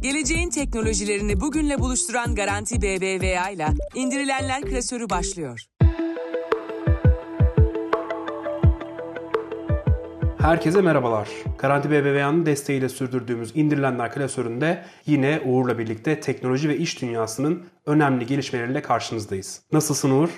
Geleceğin teknolojilerini bugünle buluşturan Garanti BBVA ile indirilenler klasörü başlıyor. Herkese merhabalar. Garanti BBVA'nın desteğiyle sürdürdüğümüz indirilenler klasöründe yine Uğur'la birlikte teknoloji ve iş dünyasının önemli gelişmeleriyle karşınızdayız. Nasılsın Uğur?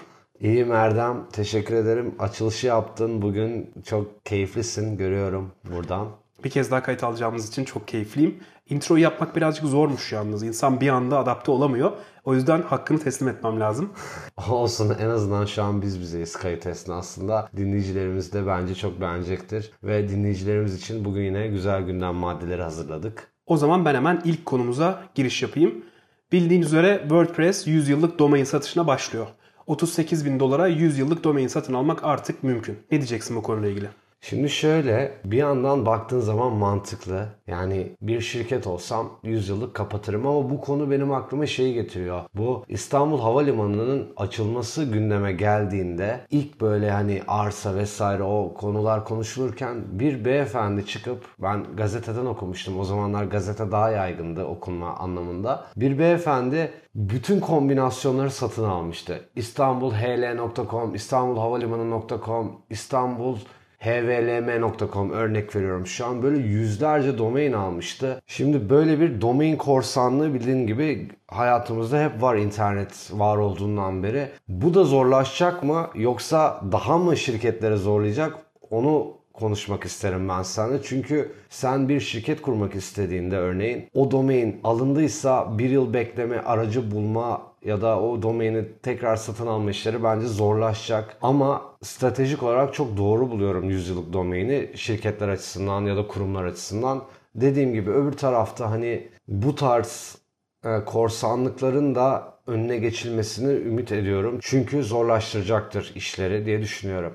İyiyim Erdem. Teşekkür ederim. Açılışı yaptın. Bugün çok keyiflisin. Görüyorum buradan. Bir kez daha kayıt alacağımız için çok keyifliyim. Introyu yapmak birazcık zormuş yalnız. İnsan bir anda adapte olamıyor. O yüzden hakkını teslim etmem lazım. Olsun en azından şu an biz bizeyiz kayıt esnasında. Dinleyicilerimiz de bence çok beğenecektir. Ve dinleyicilerimiz için bugün yine güzel gündem maddeleri hazırladık. O zaman ben hemen ilk konumuza giriş yapayım. Bildiğiniz üzere WordPress 100 yıllık domain satışına başlıyor. 38 bin dolara 100 yıllık domain satın almak artık mümkün. Ne diyeceksin bu konuyla ilgili? Şimdi şöyle bir yandan baktığın zaman mantıklı. Yani bir şirket olsam 100 yıllık kapatırım ama bu konu benim aklıma şeyi getiriyor. Bu İstanbul Havalimanı'nın açılması gündeme geldiğinde ilk böyle hani arsa vesaire o konular konuşulurken bir beyefendi çıkıp ben gazeteden okumuştum. O zamanlar gazete daha yaygındı okunma anlamında. Bir beyefendi bütün kombinasyonları satın almıştı. İstanbulhl.com, İstanbulhavalimanı.com, İstanbul hvlm.com örnek veriyorum şu an böyle yüzlerce domain almıştı. Şimdi böyle bir domain korsanlığı bildiğin gibi hayatımızda hep var internet var olduğundan beri. Bu da zorlaşacak mı yoksa daha mı şirketlere zorlayacak onu konuşmak isterim ben seninle. Çünkü sen bir şirket kurmak istediğinde örneğin o domain alındıysa bir yıl bekleme aracı bulma ya da o domaini tekrar satın alma işleri bence zorlaşacak. Ama stratejik olarak çok doğru buluyorum 100 yıllık domaini şirketler açısından ya da kurumlar açısından. Dediğim gibi öbür tarafta hani bu tarz e, korsanlıkların da önüne geçilmesini ümit ediyorum. Çünkü zorlaştıracaktır işleri diye düşünüyorum.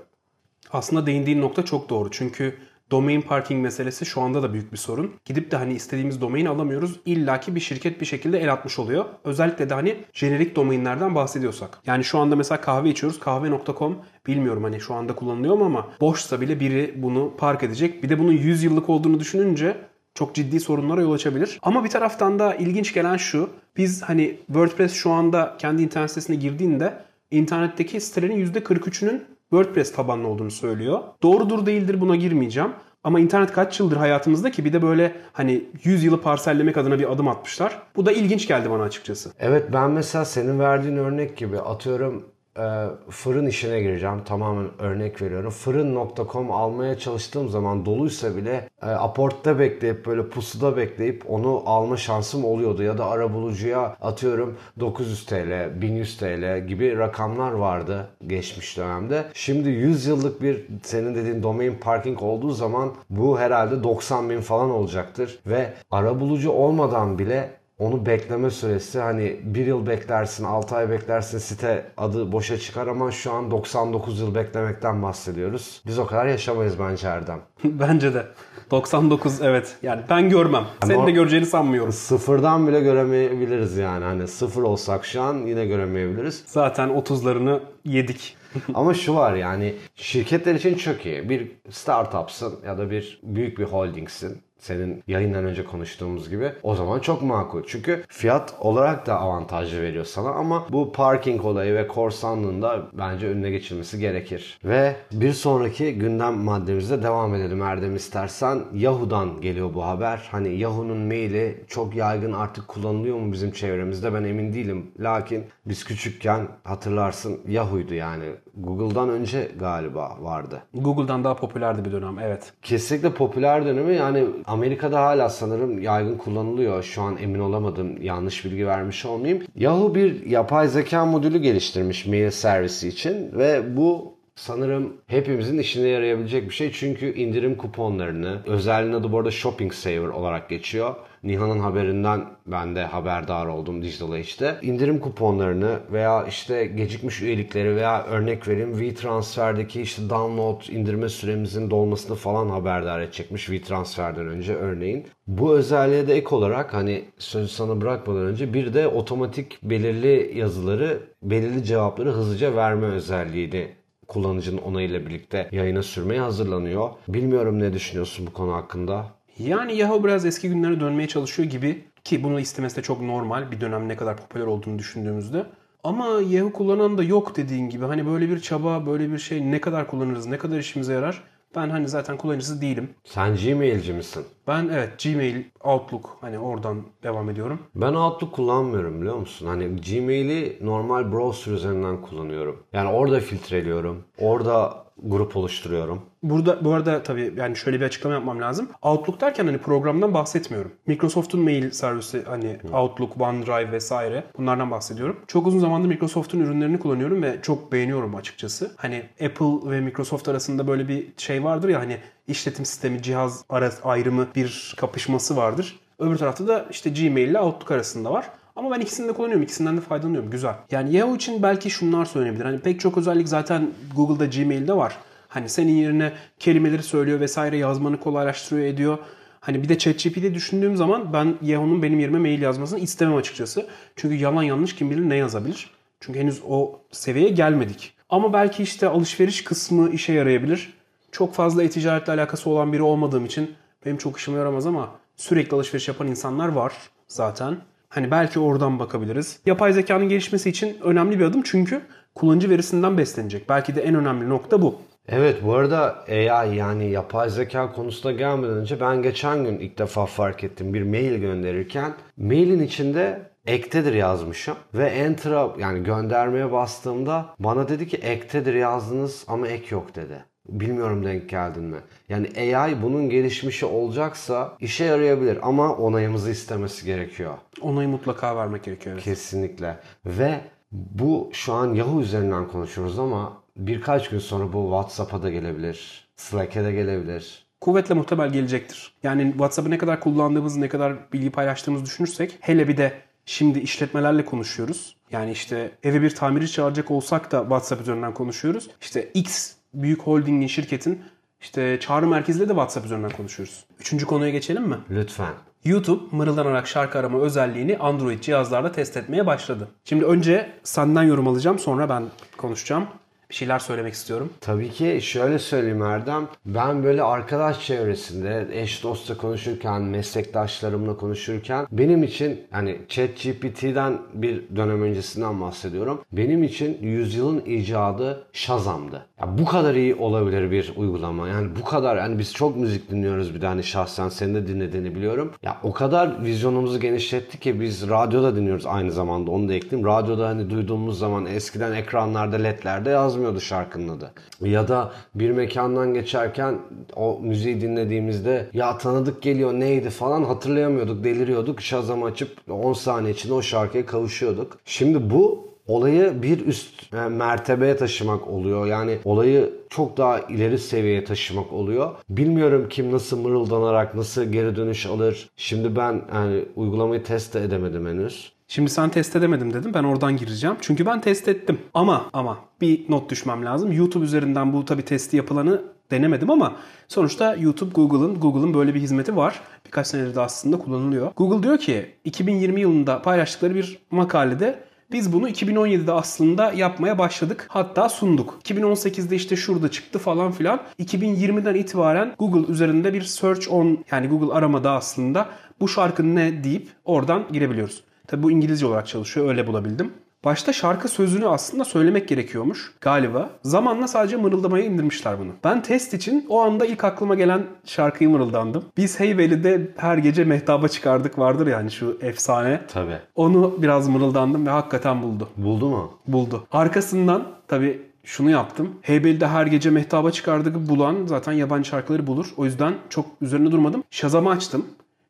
Aslında değindiğin nokta çok doğru. Çünkü domain parking meselesi şu anda da büyük bir sorun. Gidip de hani istediğimiz domaini alamıyoruz. İlla ki bir şirket bir şekilde el atmış oluyor. Özellikle de hani jenerik domainlerden bahsediyorsak. Yani şu anda mesela kahve içiyoruz. Kahve.com bilmiyorum hani şu anda kullanılıyor mu ama boşsa bile biri bunu park edecek. Bir de bunun 100 yıllık olduğunu düşününce çok ciddi sorunlara yol açabilir. Ama bir taraftan da ilginç gelen şu. Biz hani WordPress şu anda kendi internet sitesine girdiğinde internetteki sitelerin %43'ünün WordPress tabanlı olduğunu söylüyor. Doğrudur değildir buna girmeyeceğim. Ama internet kaç yıldır hayatımızda ki bir de böyle hani 100 yılı parsellemek adına bir adım atmışlar. Bu da ilginç geldi bana açıkçası. Evet ben mesela senin verdiğin örnek gibi atıyorum e, fırın işine gireceğim. Tamamen örnek veriyorum. Fırın.com almaya çalıştığım zaman doluysa bile e, aportta bekleyip böyle pusuda bekleyip onu alma şansım oluyordu. Ya da arabulucuya atıyorum 900 TL, 1100 TL gibi rakamlar vardı geçmiş dönemde. Şimdi 100 yıllık bir senin dediğin domain parking olduğu zaman bu herhalde 90 bin falan olacaktır. Ve arabulucu olmadan bile onu bekleme süresi hani bir yıl beklersin, 6 ay beklersin site adı boşa çıkar ama şu an 99 yıl beklemekten bahsediyoruz. Biz o kadar yaşamayız bence Erdem. bence de. 99 evet. Yani ben görmem. Senin Ama de göreceğini sanmıyorum. Sıfırdan bile göremeyebiliriz yani. Hani sıfır olsak şu an yine göremeyebiliriz. Zaten 30'larını yedik. Ama şu var yani şirketler için çok iyi. Bir startupsın ya da bir büyük bir holdingsin. Senin yayından önce konuştuğumuz gibi. O zaman çok makul. Çünkü fiyat olarak da avantajlı veriyor sana ama bu parking olayı ve korsanlığında bence önüne geçilmesi gerekir. Ve bir sonraki gündem maddemizde devam edelim Erdem istersen. Yahoo'dan geliyor bu haber. Hani Yahoo'nun maili çok yaygın artık kullanılıyor mu bizim çevremizde ben emin değilim. Lakin biz küçükken hatırlarsın Yahoo'ydu yani. Google'dan önce galiba vardı. Google'dan daha popülerdi bir dönem evet. Kesinlikle popüler dönemi yani Amerika'da hala sanırım yaygın kullanılıyor. Şu an emin olamadım yanlış bilgi vermiş olmayayım. Yahoo bir yapay zeka modülü geliştirmiş mail servisi için ve bu sanırım hepimizin işine yarayabilecek bir şey. Çünkü indirim kuponlarını, özelliğin adı bu arada Shopping Saver olarak geçiyor. Nihan'ın haberinden ben de haberdar oldum Digital Age'de. İndirim kuponlarını veya işte gecikmiş üyelikleri veya örnek vereyim WeTransfer'deki işte download indirme süremizin dolmasını falan haberdar edecekmiş WeTransfer'den önce örneğin. Bu özelliğe de ek olarak hani sözü sana bırakmadan önce bir de otomatik belirli yazıları, belirli cevapları hızlıca verme özelliğini kullanıcının onayıyla birlikte yayına sürmeye hazırlanıyor. Bilmiyorum ne düşünüyorsun bu konu hakkında? Yani Yahoo biraz eski günlere dönmeye çalışıyor gibi. Ki bunu istemesi de çok normal bir dönem ne kadar popüler olduğunu düşündüğümüzde. Ama Yahoo kullanan da yok dediğin gibi. Hani böyle bir çaba, böyle bir şey ne kadar kullanırız, ne kadar işimize yarar. Ben hani zaten kullanıcısı değilim. Sen Gmail'ci misin? Ben evet Gmail, Outlook hani oradan devam ediyorum. Ben Outlook kullanmıyorum biliyor musun? Hani Gmail'i normal browser üzerinden kullanıyorum. Yani orada filtreliyorum. Orada grup oluşturuyorum. Burada bu arada tabii yani şöyle bir açıklama yapmam lazım. Outlook derken hani programdan bahsetmiyorum. Microsoft'un mail servisi hani Outlook, OneDrive vesaire bunlardan bahsediyorum. Çok uzun zamandır Microsoft'un ürünlerini kullanıyorum ve çok beğeniyorum açıkçası. Hani Apple ve Microsoft arasında böyle bir şey vardır ya hani işletim sistemi, cihaz arası ayrımı bir kapışması vardır. Öbür tarafta da işte Gmail ile Outlook arasında var. Ama ben ikisini de kullanıyorum. ikisinden de faydalanıyorum. Güzel. Yani Yahoo için belki şunlar söylenebilir. Hani pek çok özellik zaten Google'da Gmail'de var. Hani senin yerine kelimeleri söylüyor vesaire yazmanı kolaylaştırıyor ediyor. Hani bir de ChatGPT düşündüğüm zaman ben Yahoo'nun benim yerime mail yazmasını istemem açıkçası. Çünkü yalan yanlış kim bilir ne yazabilir. Çünkü henüz o seviyeye gelmedik. Ama belki işte alışveriş kısmı işe yarayabilir. Çok fazla e-ticaretle alakası olan biri olmadığım için benim çok işime yaramaz ama sürekli alışveriş yapan insanlar var zaten. Hani belki oradan bakabiliriz. Yapay zekanın gelişmesi için önemli bir adım çünkü kullanıcı verisinden beslenecek. Belki de en önemli nokta bu. Evet bu arada AI yani yapay zeka konusuna gelmeden önce ben geçen gün ilk defa fark ettim bir mail gönderirken mailin içinde ektedir yazmışım ve enter'a yani göndermeye bastığımda bana dedi ki ektedir yazdınız ama ek yok dedi. Bilmiyorum denk geldin mi? Yani AI bunun gelişmişi olacaksa işe yarayabilir ama onayımızı istemesi gerekiyor. Onayı mutlaka vermek gerekiyor. Evet. Kesinlikle. Ve bu şu an Yahoo üzerinden konuşuyoruz ama birkaç gün sonra bu WhatsApp'a da gelebilir. Slack'e de gelebilir. Kuvvetle muhtemel gelecektir. Yani WhatsApp'ı ne kadar kullandığımız, ne kadar bilgi paylaştığımızı düşünürsek hele bir de şimdi işletmelerle konuşuyoruz. Yani işte eve bir tamirci çağıracak olsak da WhatsApp üzerinden konuşuyoruz. İşte X büyük holdingin şirketin işte çağrı merkeziyle de WhatsApp üzerinden konuşuyoruz. Üçüncü konuya geçelim mi? Lütfen. YouTube mırıldanarak şarkı arama özelliğini Android cihazlarda test etmeye başladı. Şimdi önce senden yorum alacağım sonra ben konuşacağım. Bir şeyler söylemek istiyorum. Tabii ki şöyle söyleyeyim Erdem. Ben böyle arkadaş çevresinde eş dostla konuşurken, meslektaşlarımla konuşurken benim için hani ChatGPT'den bir dönem öncesinden bahsediyorum. Benim için yüzyılın icadı Shazam'dı. Ya bu kadar iyi olabilir bir uygulama. Yani bu kadar yani biz çok müzik dinliyoruz bir de hani şahsen senin de dinlediğini biliyorum. Ya o kadar vizyonumuzu genişletti ki biz radyoda dinliyoruz aynı zamanda onu da ekleyeyim. Radyoda hani duyduğumuz zaman eskiden ekranlarda ledlerde yazmıyordu şarkının adı. Ya da bir mekandan geçerken o müziği dinlediğimizde ya tanıdık geliyor neydi falan hatırlayamıyorduk deliriyorduk. Shazam açıp 10 saniye içinde o şarkıya kavuşuyorduk. Şimdi bu olayı bir üst e, mertebeye taşımak oluyor. Yani olayı çok daha ileri seviyeye taşımak oluyor. Bilmiyorum kim nasıl mırıldanarak nasıl geri dönüş alır. Şimdi ben yani uygulamayı test de edemedim henüz. Şimdi sen test edemedim dedim. Ben oradan gireceğim. Çünkü ben test ettim. Ama ama bir not düşmem lazım. YouTube üzerinden bu tabii testi yapılanı denemedim ama sonuçta YouTube Google'ın Google'ın böyle bir hizmeti var. Birkaç senedir de aslında kullanılıyor. Google diyor ki 2020 yılında paylaştıkları bir makalede biz bunu 2017'de aslında yapmaya başladık. Hatta sunduk. 2018'de işte şurada çıktı falan filan. 2020'den itibaren Google üzerinde bir search on yani Google aramada aslında bu şarkı ne deyip oradan girebiliyoruz. Tabi bu İngilizce olarak çalışıyor öyle bulabildim. Başta şarkı sözünü aslında söylemek gerekiyormuş galiba. Zamanla sadece mırıldamaya indirmişler bunu. Ben test için o anda ilk aklıma gelen şarkıyı mırıldandım. Biz Heybeli'de her gece mehtaba çıkardık vardır yani şu efsane. Tabii. Onu biraz mırıldandım ve hakikaten buldu. Buldu mu? Buldu. Arkasından tabii şunu yaptım. Heybeli'de her gece mehtaba çıkardık bulan zaten yabancı şarkıları bulur. O yüzden çok üzerine durmadım. Shazam'ı açtım.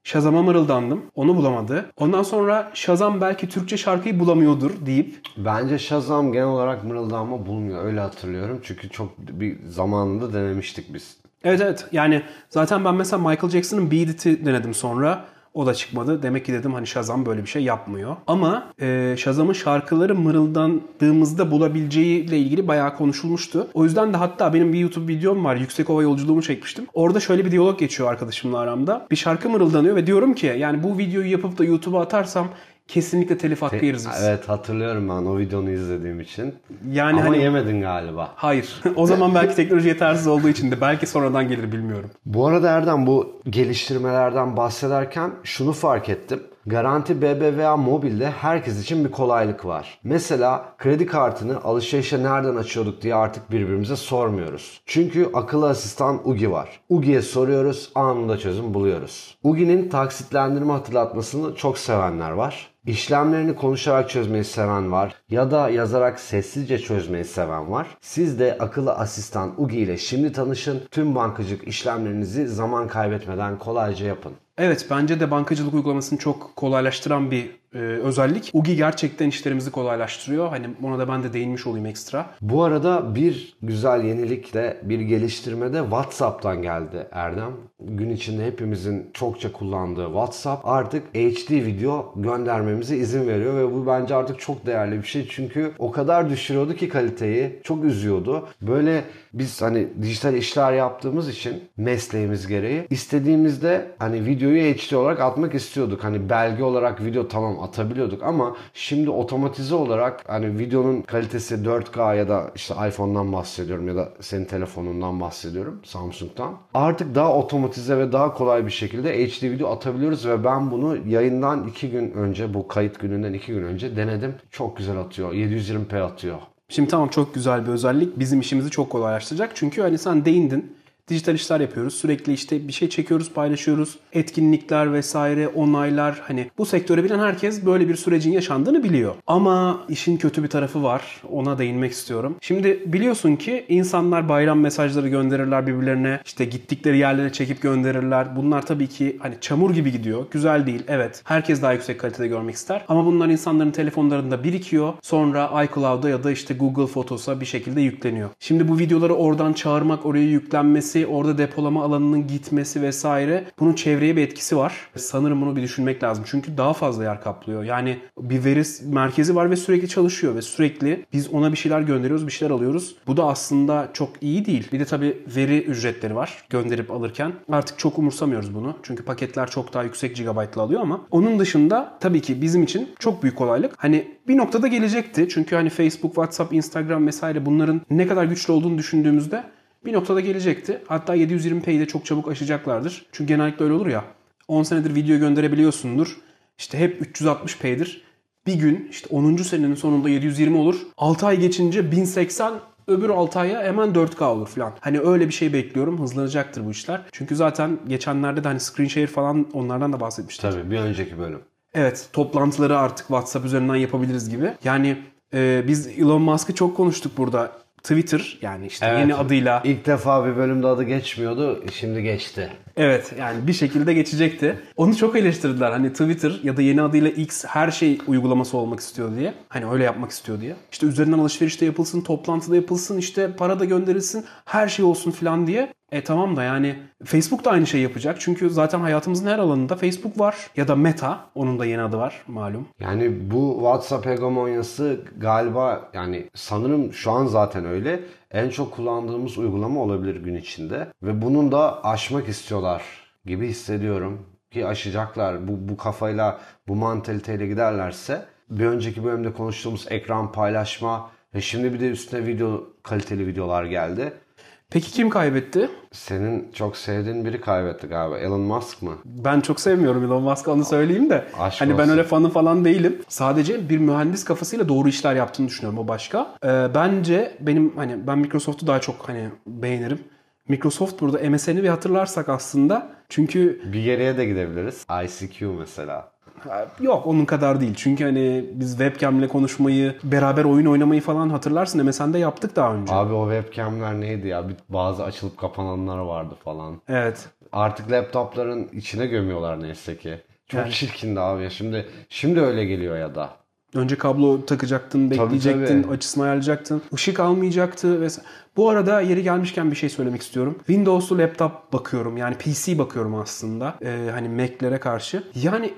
Shazam'a mırıldandım. Onu bulamadı. Ondan sonra Shazam belki Türkçe şarkıyı bulamıyordur deyip Bence Shazam genel olarak mırıldanma bulmuyor. Öyle hatırlıyorum. Çünkü çok bir zamanında denemiştik biz. Evet evet yani zaten ben mesela Michael Jackson'ın Beat It'i denedim sonra. O da çıkmadı. Demek ki dedim hani Shazam böyle bir şey yapmıyor. Ama e, Shazam'ın şarkıları mırıldandığımızda bulabileceğiyle ilgili bayağı konuşulmuştu. O yüzden de hatta benim bir YouTube videom var. Yüksek Ova yolculuğumu çekmiştim. Orada şöyle bir diyalog geçiyor arkadaşımla aramda. Bir şarkı mırıldanıyor ve diyorum ki yani bu videoyu yapıp da YouTube'a atarsam kesinlikle telif hakkı yeriz biz. Evet hatırlıyorum ben o videonu izlediğim için. Yani Ama hani yemedin galiba. hayır. o zaman belki teknoloji yetersiz olduğu için de belki sonradan gelir bilmiyorum. Bu arada Erdem bu geliştirmelerden bahsederken şunu fark ettim. Garanti BBVA Mobil'de herkes için bir kolaylık var. Mesela kredi kartını alışverişe nereden açıyorduk diye artık birbirimize sormuyoruz. Çünkü akıllı asistan Ugi var. Ugi'ye soruyoruz, anında çözüm buluyoruz. Ugi'nin taksitlendirme hatırlatmasını çok sevenler var. İşlemlerini konuşarak çözmeyi seven var ya da yazarak sessizce çözmeyi seven var. Siz de akıllı asistan Ugi ile şimdi tanışın. Tüm bankacılık işlemlerinizi zaman kaybetmeden kolayca yapın. Evet bence de bankacılık uygulamasını çok kolaylaştıran bir e, özellik. Ugi gerçekten işlerimizi kolaylaştırıyor. Hani ona da ben de değinmiş olayım ekstra. Bu arada bir güzel yenilik de bir geliştirme de WhatsApp'tan geldi Erdem. Gün içinde hepimizin çokça kullandığı WhatsApp artık HD video göndermemize izin veriyor ve bu bence artık çok değerli bir şey. Çünkü o kadar düşürüyordu ki kaliteyi. Çok üzüyordu. Böyle biz hani dijital işler yaptığımız için mesleğimiz gereği istediğimizde hani videoyu HD olarak atmak istiyorduk. Hani belge olarak video tamam atabiliyorduk ama şimdi otomatize olarak hani videonun kalitesi 4K ya da işte iPhone'dan bahsediyorum ya da senin telefonundan bahsediyorum Samsung'dan. Artık daha otomatize ve daha kolay bir şekilde HD video atabiliyoruz ve ben bunu yayından 2 gün önce bu kayıt gününden 2 gün önce denedim. Çok güzel atıyor. 720p atıyor. Şimdi tamam çok güzel bir özellik. Bizim işimizi çok kolaylaştıracak. Çünkü hani sen değindin. Dijital işler yapıyoruz. Sürekli işte bir şey çekiyoruz, paylaşıyoruz. Etkinlikler vesaire, onaylar. Hani bu sektöre bilen herkes böyle bir sürecin yaşandığını biliyor. Ama işin kötü bir tarafı var. Ona değinmek istiyorum. Şimdi biliyorsun ki insanlar bayram mesajları gönderirler birbirlerine. İşte gittikleri yerlere çekip gönderirler. Bunlar tabii ki hani çamur gibi gidiyor. Güzel değil. Evet. Herkes daha yüksek kalitede görmek ister. Ama bunlar insanların telefonlarında birikiyor. Sonra iCloud'a ya da işte Google Photos'a bir şekilde yükleniyor. Şimdi bu videoları oradan çağırmak, oraya yüklenmesi, orada depolama alanının gitmesi vesaire bunun çevreye bir etkisi var. Sanırım bunu bir düşünmek lazım. Çünkü daha fazla yer kaplıyor. Yani bir veri merkezi var ve sürekli çalışıyor ve sürekli biz ona bir şeyler gönderiyoruz, bir şeyler alıyoruz. Bu da aslında çok iyi değil. Bir de tabii veri ücretleri var gönderip alırken. Artık çok umursamıyoruz bunu. Çünkü paketler çok daha yüksek gigabaytlı alıyor ama onun dışında tabii ki bizim için çok büyük kolaylık. Hani bir noktada gelecekti. Çünkü hani Facebook, WhatsApp, Instagram vesaire bunların ne kadar güçlü olduğunu düşündüğümüzde bir noktada gelecekti. Hatta 720p'yi de çok çabuk aşacaklardır. Çünkü genellikle öyle olur ya. 10 senedir video gönderebiliyorsundur. İşte hep 360p'dir. Bir gün işte 10. senenin sonunda 720 olur. 6 ay geçince 1080 öbür 6 aya hemen 4K olur falan. Hani öyle bir şey bekliyorum. Hızlanacaktır bu işler. Çünkü zaten geçenlerde de hani screen share falan onlardan da bahsetmiştik. Tabii bir önceki bölüm. Evet toplantıları artık WhatsApp üzerinden yapabiliriz gibi. Yani e, biz Elon Musk'ı çok konuştuk burada. Twitter yani işte Evet. yeni adıyla İlk defa bir bölümde adı geçmiyordu. Şimdi geçti. Evet yani bir şekilde geçecekti. Onu çok eleştirdiler. Hani Twitter ya da yeni adıyla X her şey uygulaması olmak istiyor diye. Hani öyle yapmak istiyor diye. İşte üzerinden alışverişte yapılsın, toplantıda yapılsın, işte para da gönderilsin, her şey olsun falan diye. E tamam da yani Facebook da aynı şey yapacak. Çünkü zaten hayatımızın her alanında Facebook var. Ya da Meta. Onun da yeni adı var malum. Yani bu WhatsApp hegemonyası galiba yani sanırım şu an zaten öyle. En çok kullandığımız uygulama olabilir gün içinde. Ve bunun da aşmak istiyorlar gibi hissediyorum. Ki aşacaklar. Bu, bu kafayla, bu mantaliteyle giderlerse bir önceki bölümde konuştuğumuz ekran paylaşma ve şimdi bir de üstüne video kaliteli videolar geldi. Peki kim kaybetti? Senin çok sevdiğin biri kaybetti galiba. Elon Musk mı? Ben çok sevmiyorum Elon Musk'ı onu söyleyeyim de. Aşk hani ben olsun. öyle fanı falan değilim. Sadece bir mühendis kafasıyla doğru işler yaptığını düşünüyorum o başka. Ee, bence benim hani ben Microsoft'u daha çok hani beğenirim. Microsoft burada MSN'i bir hatırlarsak aslında. Çünkü Bir geriye de gidebiliriz. ICQ mesela. Yok onun kadar değil. Çünkü hani biz webcam'le konuşmayı, beraber oyun oynamayı falan hatırlarsın MSN'de yaptık daha önce. Abi o webcamler neydi ya? Bir- Bazı açılıp kapananlar vardı falan. Evet. Artık laptopların içine gömüyorlar neyse ki. Çok Yani. çirkindi abi ya. Şimdi şimdi öyle geliyor ya da. Önce kablo takacaktın, bekleyecektin, tabii. açısını ayarlayacaktın. Işık almayacaktı ve bu arada yeri gelmişken bir şey söylemek istiyorum. Windows'lu laptop bakıyorum. Yani PC bakıyorum aslında. Ee, hani Mac'lere karşı. Yani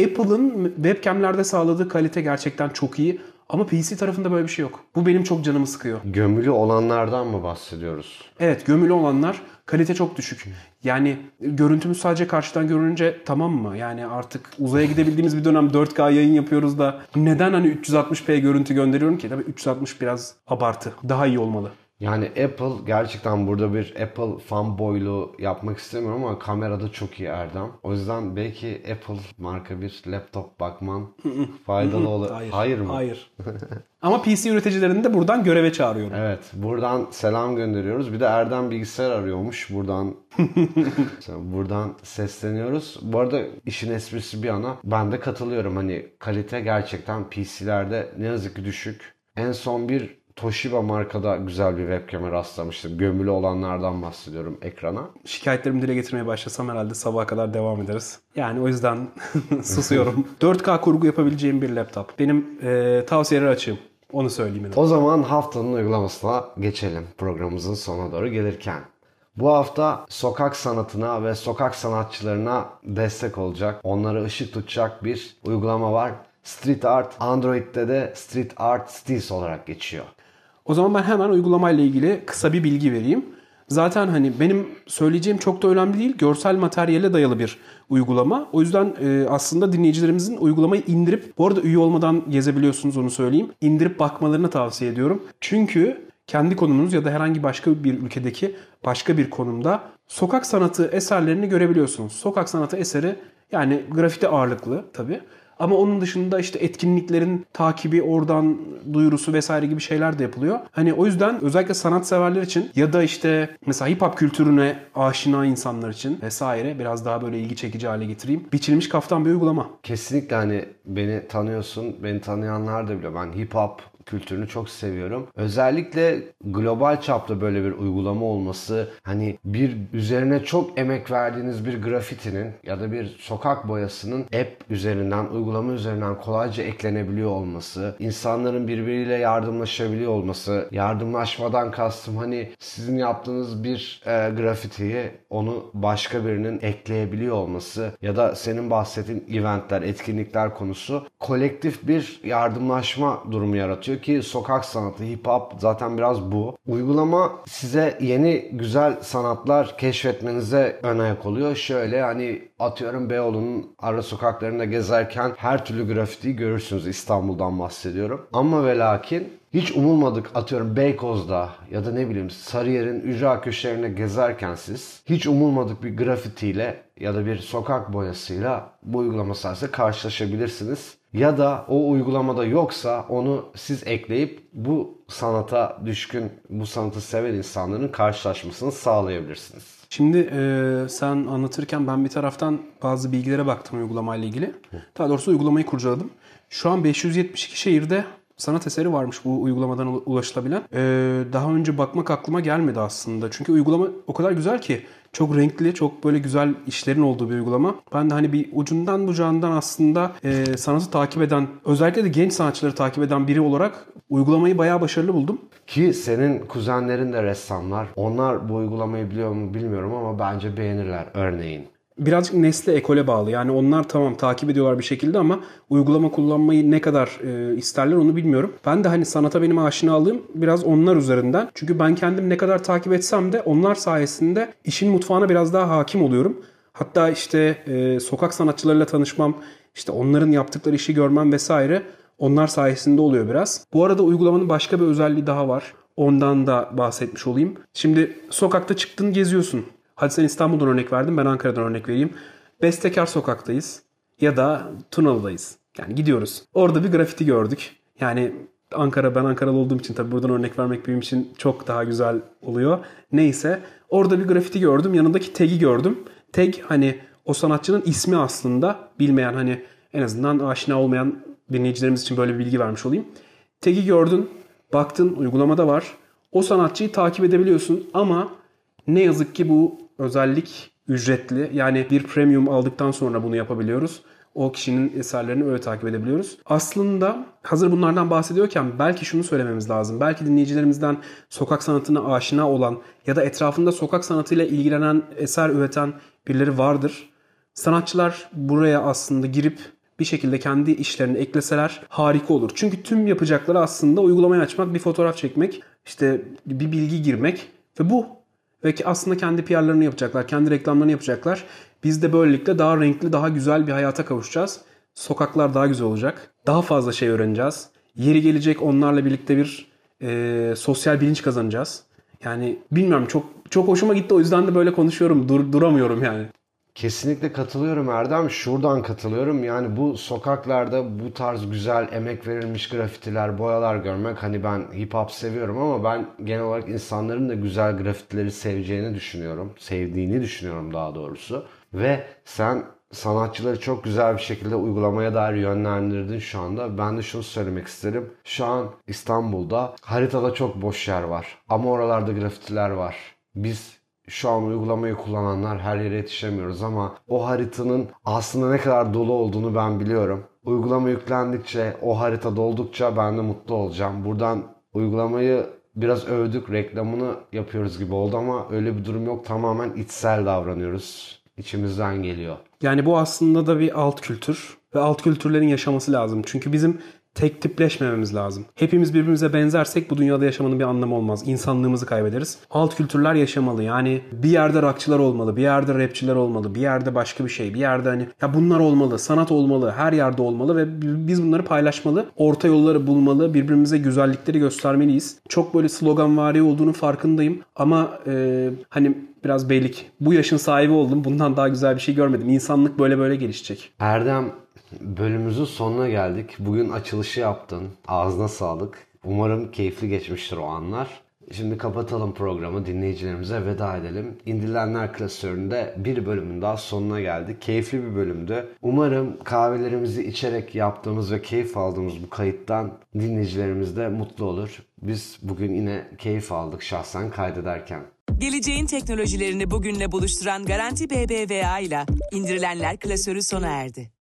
Apple'ın webcam'lerde sağladığı kalite gerçekten çok iyi. Ama PC tarafında böyle bir şey yok. Bu benim çok canımı sıkıyor. Gömülü olanlardan mı bahsediyoruz? Evet gömülü olanlar kalite çok düşük. Yani görüntümüz sadece karşıdan görününce tamam mı? Yani artık uzaya gidebildiğimiz bir dönem 4K yayın yapıyoruz da neden hani 360p görüntü gönderiyorum ki? Tabii 360 biraz abartı. Daha iyi olmalı. Yani Apple gerçekten burada bir Apple fanboyluğu yapmak istemiyorum ama kamerada çok iyi Erdem. O yüzden belki Apple marka bir laptop bakman faydalı olur. Hayır, mı? Hayır. Ama PC üreticilerini de buradan göreve çağırıyorum. Evet, buradan selam gönderiyoruz. Bir de Erdem bilgisayar arıyormuş. Buradan buradan sesleniyoruz. Bu arada işin esprisi bir yana ben de katılıyorum. Hani kalite gerçekten PC'lerde ne yazık ki düşük. En son bir Toshiba markada güzel bir webcam'e rastlamıştım. Gömülü olanlardan bahsediyorum ekrana. Şikayetlerimi dile getirmeye başlasam herhalde sabaha kadar devam ederiz. Yani o yüzden susuyorum. 4K kurgu yapabileceğim bir laptop. Benim e, tavsiyeleri açığım. Onu söyleyeyim. O zaman haftanın uygulamasına geçelim programımızın sonuna doğru gelirken. Bu hafta sokak sanatına ve sokak sanatçılarına destek olacak, onlara ışık tutacak bir uygulama var. Street Art, Android'de de Street Art Stills olarak geçiyor. O zaman ben hemen uygulamayla ilgili kısa bir bilgi vereyim. Zaten hani benim söyleyeceğim çok da önemli değil. Görsel materyale dayalı bir uygulama. O yüzden e, aslında dinleyicilerimizin uygulamayı indirip, bu arada üye olmadan gezebiliyorsunuz onu söyleyeyim. İndirip bakmalarını tavsiye ediyorum. Çünkü kendi konumunuz ya da herhangi başka bir ülkedeki başka bir konumda sokak sanatı eserlerini görebiliyorsunuz. Sokak sanatı eseri yani grafiti ağırlıklı tabii. Ama onun dışında işte etkinliklerin takibi, oradan duyurusu vesaire gibi şeyler de yapılıyor. Hani o yüzden özellikle sanatseverler için ya da işte mesela hip hop kültürüne aşina insanlar için vesaire biraz daha böyle ilgi çekici hale getireyim. Biçilmiş kaftan bir uygulama. Kesinlikle hani beni tanıyorsun, beni tanıyanlar da biliyor. Ben hip hop kültürünü çok seviyorum. Özellikle global çapta böyle bir uygulama olması hani bir üzerine çok emek verdiğiniz bir grafitinin ya da bir sokak boyasının app üzerinden, uygulama üzerinden kolayca eklenebiliyor olması, insanların birbiriyle yardımlaşabiliyor olması, yardımlaşmadan kastım hani sizin yaptığınız bir e, grafitiyi onu başka birinin ekleyebiliyor olması ya da senin bahsettiğin eventler, etkinlikler konusu kolektif bir yardımlaşma durumu yaratıyor ki sokak sanatı, hip hop zaten biraz bu. Uygulama size yeni güzel sanatlar keşfetmenize ön ayak oluyor. Şöyle hani atıyorum Beyoğlu'nun ara sokaklarında gezerken her türlü grafitiyi görürsünüz. İstanbul'dan bahsediyorum. Ama ve lakin hiç umulmadık atıyorum Beykoz'da ya da ne bileyim Sarıyer'in ücra köşelerine gezerken siz hiç umulmadık bir grafitiyle ya da bir sokak boyasıyla bu uygulama sayesinde karşılaşabilirsiniz. Ya da o uygulamada yoksa onu siz ekleyip bu sanata düşkün, bu sanatı seven insanların karşılaşmasını sağlayabilirsiniz. Şimdi e, sen anlatırken ben bir taraftan bazı bilgilere baktım uygulamayla ilgili. Daha doğrusu uygulamayı kurcaladım. Şu an 572 şehirde sanat eseri varmış bu uygulamadan ulaşılabilen. Ee, daha önce bakmak aklıma gelmedi aslında. Çünkü uygulama o kadar güzel ki çok renkli, çok böyle güzel işlerin olduğu bir uygulama. Ben de hani bir ucundan bucağından aslında e, sanatı takip eden, özellikle de genç sanatçıları takip eden biri olarak uygulamayı bayağı başarılı buldum. Ki senin kuzenlerin de ressamlar. Onlar bu uygulamayı biliyor mu bilmiyorum ama bence beğenirler örneğin birazcık nesle ekole bağlı. Yani onlar tamam takip ediyorlar bir şekilde ama uygulama kullanmayı ne kadar e, isterler onu bilmiyorum. Ben de hani sanata benim aşinalığım biraz onlar üzerinden. Çünkü ben kendim ne kadar takip etsem de onlar sayesinde işin mutfağına biraz daha hakim oluyorum. Hatta işte e, sokak sanatçılarıyla tanışmam, işte onların yaptıkları işi görmem vesaire onlar sayesinde oluyor biraz. Bu arada uygulamanın başka bir özelliği daha var. Ondan da bahsetmiş olayım. Şimdi sokakta çıktın geziyorsun. Hadi sen İstanbul'dan örnek verdin ben Ankara'dan örnek vereyim. Bestekar sokaktayız ya da Tunalı'dayız. Yani gidiyoruz. Orada bir grafiti gördük. Yani Ankara ben Ankaralı olduğum için tabii buradan örnek vermek benim için çok daha güzel oluyor. Neyse orada bir grafiti gördüm. Yanındaki tag'i gördüm. Tag hani o sanatçının ismi aslında bilmeyen hani en azından aşina olmayan dinleyicilerimiz için böyle bir bilgi vermiş olayım. Tag'i gördün, baktın uygulamada var. O sanatçıyı takip edebiliyorsun ama ne yazık ki bu özellik ücretli. Yani bir premium aldıktan sonra bunu yapabiliyoruz. O kişinin eserlerini öyle takip edebiliyoruz. Aslında hazır bunlardan bahsediyorken belki şunu söylememiz lazım. Belki dinleyicilerimizden sokak sanatına aşina olan ya da etrafında sokak sanatıyla ilgilenen, eser üreten birileri vardır. Sanatçılar buraya aslında girip bir şekilde kendi işlerini ekleseler harika olur. Çünkü tüm yapacakları aslında uygulamayı açmak, bir fotoğraf çekmek, işte bir bilgi girmek ve bu ve aslında kendi PR'larını yapacaklar, kendi reklamlarını yapacaklar. Biz de böylelikle daha renkli, daha güzel bir hayata kavuşacağız. Sokaklar daha güzel olacak. Daha fazla şey öğreneceğiz. Yeri gelecek onlarla birlikte bir e, sosyal bilinç kazanacağız. Yani bilmiyorum çok çok hoşuma gitti o yüzden de böyle konuşuyorum. Dur, duramıyorum yani. Kesinlikle katılıyorum Erdem. Şuradan katılıyorum. Yani bu sokaklarda bu tarz güzel emek verilmiş grafitiler, boyalar görmek hani ben hip hop seviyorum ama ben genel olarak insanların da güzel grafitileri seveceğini düşünüyorum. Sevdiğini düşünüyorum daha doğrusu. Ve sen sanatçıları çok güzel bir şekilde uygulamaya dair yönlendirdin şu anda. Ben de şunu söylemek isterim. Şu an İstanbul'da haritada çok boş yer var. Ama oralarda grafitiler var. Biz şu an uygulamayı kullananlar her yere yetişemiyoruz ama o haritanın aslında ne kadar dolu olduğunu ben biliyorum. Uygulama yüklendikçe, o harita doldukça ben de mutlu olacağım. Buradan uygulamayı biraz övdük, reklamını yapıyoruz gibi oldu ama öyle bir durum yok. Tamamen içsel davranıyoruz. İçimizden geliyor. Yani bu aslında da bir alt kültür ve alt kültürlerin yaşaması lazım. Çünkü bizim tek tipleşmememiz lazım. Hepimiz birbirimize benzersek bu dünyada yaşamanın bir anlamı olmaz. İnsanlığımızı kaybederiz. Alt kültürler yaşamalı. Yani bir yerde rockçılar olmalı, bir yerde rapçiler olmalı, bir yerde başka bir şey, bir yerde hani ya bunlar olmalı, sanat olmalı, her yerde olmalı ve biz bunları paylaşmalı. Orta yolları bulmalı, birbirimize güzellikleri göstermeliyiz. Çok böyle sloganvari olduğunu farkındayım ama e, hani biraz bellik. Bu yaşın sahibi oldum. Bundan daha güzel bir şey görmedim. İnsanlık böyle böyle gelişecek. Erdem bölümümüzün sonuna geldik. Bugün açılışı yaptın. Ağzına sağlık. Umarım keyifli geçmiştir o anlar. Şimdi kapatalım programı. Dinleyicilerimize veda edelim. İndirilenler klasöründe bir bölümün daha sonuna geldik. Keyifli bir bölümdü. Umarım kahvelerimizi içerek yaptığımız ve keyif aldığımız bu kayıttan dinleyicilerimiz de mutlu olur. Biz bugün yine keyif aldık şahsen kaydederken. Geleceğin teknolojilerini bugünle buluşturan Garanti BBVA ile indirilenler klasörü sona erdi.